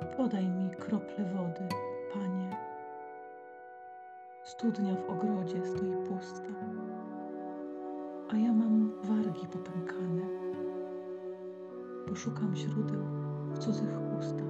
Podaj mi krople wody, Panie. Studnia w ogrodzie stoi pusta, a ja mam wargi popękane. Poszukam źródeł w cudzych ustach.